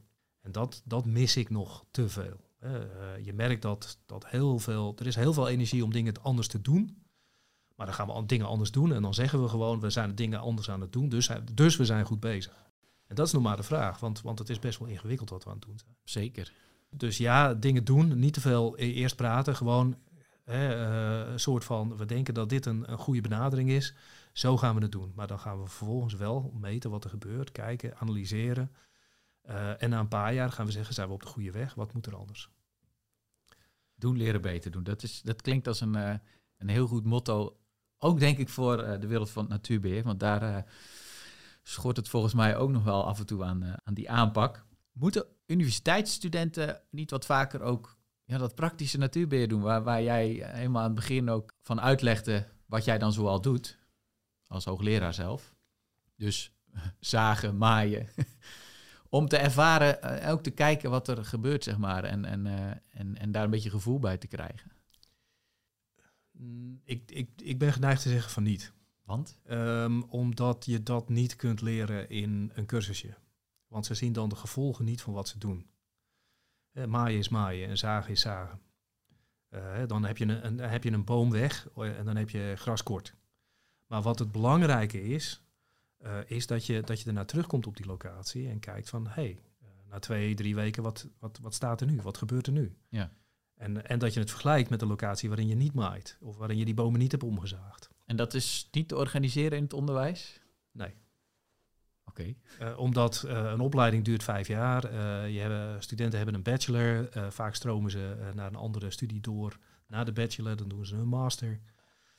En dat, dat mis ik nog te veel. Uh, je merkt dat, dat heel veel, er is heel veel energie om dingen anders te doen. Maar dan gaan we dingen anders doen en dan zeggen we gewoon, we zijn dingen anders aan het doen, dus, dus we zijn goed bezig. En dat is nog maar de vraag, want, want het is best wel ingewikkeld wat we aan het doen zijn. Zeker. Dus ja, dingen doen, niet te veel e-, eerst praten, gewoon hè, uh, een soort van, we denken dat dit een, een goede benadering is, zo gaan we het doen. Maar dan gaan we vervolgens wel meten wat er gebeurt, kijken, analyseren. Uh, en na een paar jaar gaan we zeggen, zijn we op de goede weg? Wat moet er anders? Doen, leren, beter doen. Dat, is, dat klinkt als een, uh, een heel goed motto. Ook denk ik voor uh, de wereld van het natuurbeheer. Want daar schort het volgens mij ook nog wel af en toe aan, aan die aanpak. Moeten universiteitsstudenten niet wat vaker ook ja, dat praktische natuurbeheer doen? Waar, waar jij helemaal aan het begin ook van uitlegde wat jij dan zoal doet. Als hoogleraar zelf. Dus zagen, maaien, om te ervaren, uh, ook te kijken wat er gebeurt, zeg maar. En, en, uh, en, en daar een beetje gevoel bij te krijgen. Mm, Ik, ik, ik ben geneigd te zeggen van niet. Want? Ehm, omdat je dat niet kunt leren in een cursusje. Want ze zien dan de gevolgen niet van wat ze doen. Eh, maaien is maaien en zagen is zagen. Eh, dan heb je een, heb je een boom weg eh, en dan heb je gras kort. Maar wat het belangrijke is, eh, is dat je, dat je ernaar terugkomt op die locatie en kijkt van, hé, hey, eh, na twee, drie weken, wat, wat, wat staat er nu? Wat gebeurt er nu? Ja. En, en dat je het vergelijkt met de locatie waarin je niet maait of waarin je die bomen niet hebt omgezaagd. En dat is niet te organiseren in het onderwijs? Nee. Oké. Eh, omdat een opleiding duurt vijf jaar. Je hebben, studenten hebben een bachelor. vaak stromen ze naar een andere studie door. Na de bachelor, dan doen ze een master.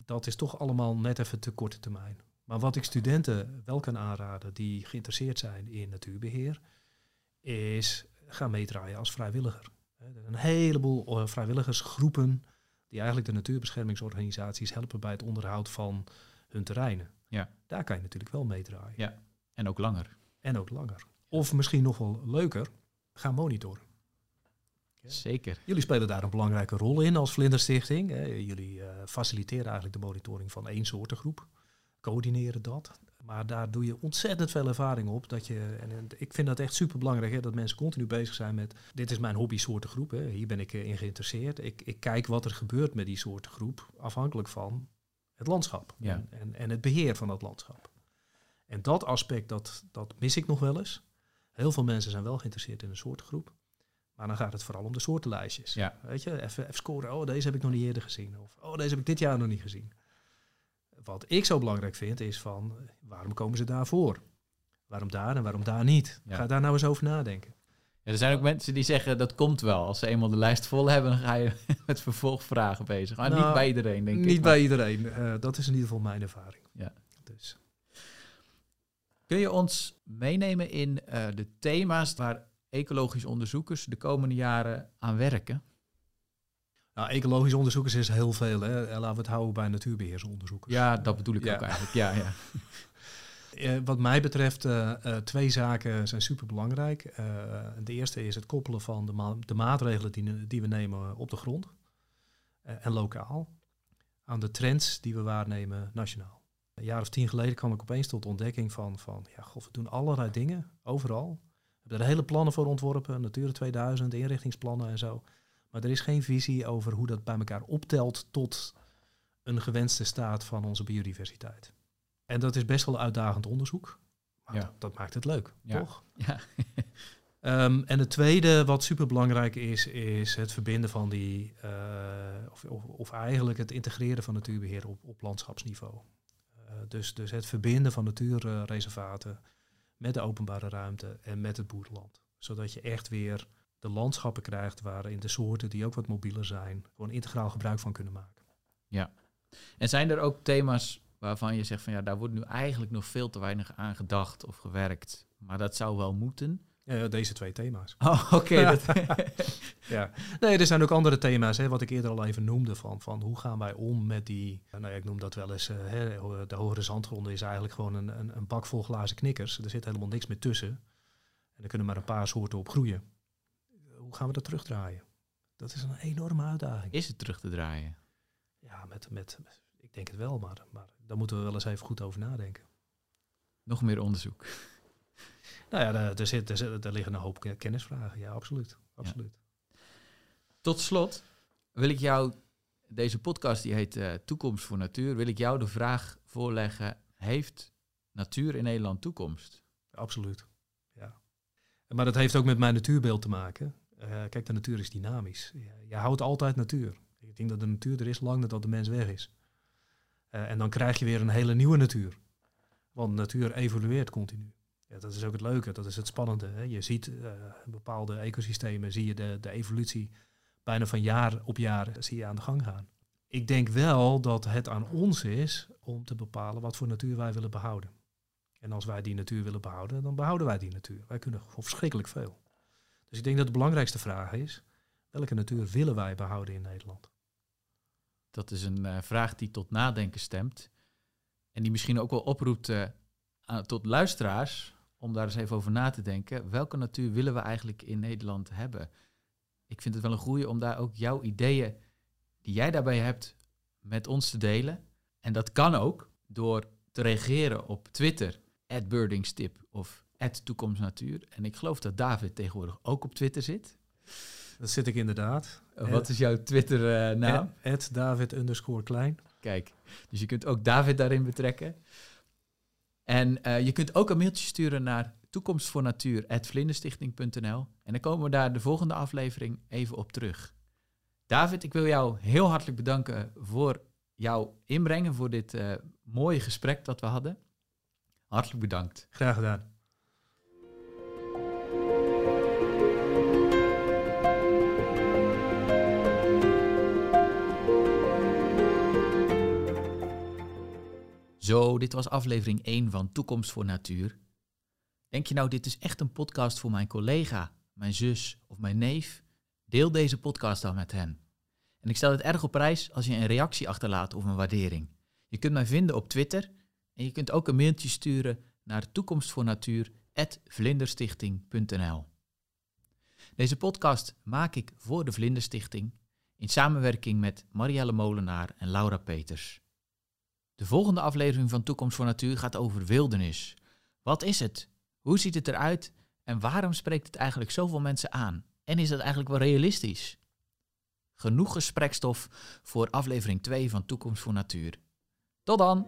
Dat is toch allemaal net even te korte termijn. Maar wat ik studenten wel kan aanraden die geïnteresseerd zijn in natuurbeheer, is ga meedraaien als vrijwilliger. Er zijn een heleboel eh, vrijwilligersgroepen die eigenlijk de natuurbeschermingsorganisaties helpen bij het onderhoud van hun terreinen. Ja. Daar kan je natuurlijk wel meedraaien. Ja. En ook langer. En ook langer. Of misschien nog wel leuker, gaan monitoren. Zeker. Jullie spelen daar een belangrijke rol in als Vlinderstichting. Jullie eh, faciliteren eigenlijk de monitoring van één soortengroep. Coördineren dat. Maar daar doe je ontzettend veel ervaring op. Dat je, en, ik vind dat echt super belangrijk dat mensen continu bezig zijn met... Dit is mijn hobby soortengroep. Hè. Hier ben ik eh, in geïnteresseerd. Ik, ik kijk wat er gebeurt met die soortengroep. Afhankelijk van het landschap. Ja. En, en, en het beheer van dat landschap. En dat aspect, dat, dat mis ik nog wel eens. Heel veel mensen zijn wel geïnteresseerd in een soortengroep. Maar dan gaat het vooral om de soortenlijstjes. Ja. Weet je, even, even scoren. Oh, deze heb ik nog niet eerder gezien. Of oh, deze heb ik dit jaar nog niet gezien. Wat ik zo belangrijk vind, is van waarom komen ze daarvoor? Waarom daar en waarom daar niet? Ja. Ga daar nou eens over nadenken. Ja, er zijn ook mensen die zeggen dat komt wel. Als ze eenmaal de lijst vol hebben, dan ga je met vervolgvragen bezig. Maar Nou, niet bij iedereen, denk ik. niet bij iedereen. Eh, dat is in ieder geval mijn ervaring. Ja. Dus. Kun je ons meenemen in eh, de thema's waar ecologisch onderzoekers de komende jaren aan werken? Nou, ecologisch onderzoekers is heel veel. Hè. Eh, Laten we het houden bij natuurbeheersonderzoekers. Ja, dat bedoel ik Ja. ook eigenlijk. Ja, ja. Eh, wat mij betreft, eh, twee zaken zijn superbelangrijk. De eerste is het koppelen van de, ma- de maatregelen die, die we nemen op de grond en lokaal aan de trends die we waarnemen nationaal. Een jaar of tien geleden kwam ik opeens tot ontdekking van, van ja, god, we doen allerlei dingen, overal. We hebben er hele plannen voor ontworpen, Natura 2000, inrichtingsplannen en zo. Maar er is geen visie over hoe dat bij elkaar optelt tot een gewenste staat van onze biodiversiteit. En dat is best wel uitdagend onderzoek. Maar Ja. dat, dat maakt het leuk, Ja. toch? ja. Ehm, en het tweede wat superbelangrijk is, is het verbinden van die, eh, of, of, of eigenlijk het integreren van natuurbeheer op, op landschapsniveau. Eh, dus, dus het verbinden van natuurreservaten met de openbare ruimte en met het boerenland. Zodat je echt weer de landschappen krijgt waarin de soorten die ook wat mobieler zijn, gewoon integraal gebruik van kunnen maken. En zijn er ook thema's waarvan je zegt van ja, daar wordt nu eigenlijk nog veel te weinig aan gedacht of gewerkt, maar dat zou wel moeten? Ja, deze twee thema's. Oh, oké. dat- Ja, nee, er zijn ook andere thema's, hè, wat ik eerder al even noemde, van, van hoe gaan wij om met die, nou ja, ik noem dat wel eens, eh, hè, de hogere zandgronden is eigenlijk gewoon een, een, een bak vol glazen knikkers. Er zit helemaal niks meer tussen. En er kunnen maar een paar soorten op groeien. Hoe gaan we dat terugdraaien? Dat is een enorme uitdaging. Is het terug te draaien? Ja, met, met, ik denk het wel, maar, maar daar moeten we wel eens even goed over nadenken. Nog meer onderzoek. Nou ja, er, er, zit, er, er liggen een hoop ke- kennisvragen. Ja, absoluut. absoluut. Tot slot wil ik jou, deze podcast die heet eh, Toekomst voor Natuur, wil ik jou de vraag voorleggen, heeft natuur in Nederland toekomst? Absoluut. Ja. Maar dat heeft ook met mijn natuurbeeld te maken. Eh, kijk, de natuur is dynamisch. Je, houdt altijd natuur. Ik denk dat de natuur er is lang nadat de mens weg is. Eh, en dan krijg je weer een hele nieuwe natuur. Want natuur evolueert continu. Ja, dat is ook het leuke, dat is het spannende. Hè. Je ziet eh, bepaalde ecosystemen, zie je de, de evolutie bijna van jaar op jaar zie je aan de gang gaan. Ik denk wel dat het aan ons is om te bepalen wat voor natuur wij willen behouden. En als wij die natuur willen behouden, dan behouden wij die natuur. Wij kunnen verschrikkelijk veel. Dus ik denk dat de belangrijkste vraag is, welke natuur willen wij behouden in Nederland? Dat is een eh, vraag die tot nadenken stemt. En die misschien ook wel oproept eh, aan- tot luisteraars om daar eens even over na te denken. Welke natuur willen we eigenlijk in Nederland hebben? Ik vind het wel een goeie om daar ook jouw ideeën die jij daarbij hebt met ons te delen. En dat kan ook door te reageren op Twitter, @birdingstip of @toekomstnatuur. En ik geloof dat David tegenwoordig ook op Twitter zit. Dat zit ik inderdaad. Wat is jouw Twitter-naam? Ed David underscore klein. Kijk, dus je kunt ook David daarin betrekken. En uh, je kunt ook een mailtje sturen naar toekomstvoornatuur.vlinderstichting.nl en dan komen we daar de volgende aflevering even op terug. David, ik wil jou heel hartelijk bedanken voor jouw inbrengen, voor dit uh, mooie gesprek dat we hadden. Hartelijk bedankt. Graag gedaan. Zo, dit was aflevering 1 van Toekomst voor Natuur. Denk je nou, dit is echt een podcast voor mijn collega, mijn zus of mijn neef? Deel deze podcast dan met hen. En ik stel het erg op prijs als je een reactie achterlaat of een waardering. Je kunt mij vinden op Twitter en je kunt ook een mailtje sturen naar toekomstvoornatuur.vlinderstichting.nl Deze podcast maak ik voor de Vlinderstichting in samenwerking met Marielle Molenaar en Laura Peters. De volgende aflevering van Toekomst voor Natuur gaat over wildernis. Wat is het? Hoe ziet het eruit? En waarom spreekt het eigenlijk zoveel mensen aan? En is dat eigenlijk wel realistisch? Genoeg gesprekstof voor aflevering 2 van Toekomst voor Natuur. Tot dan!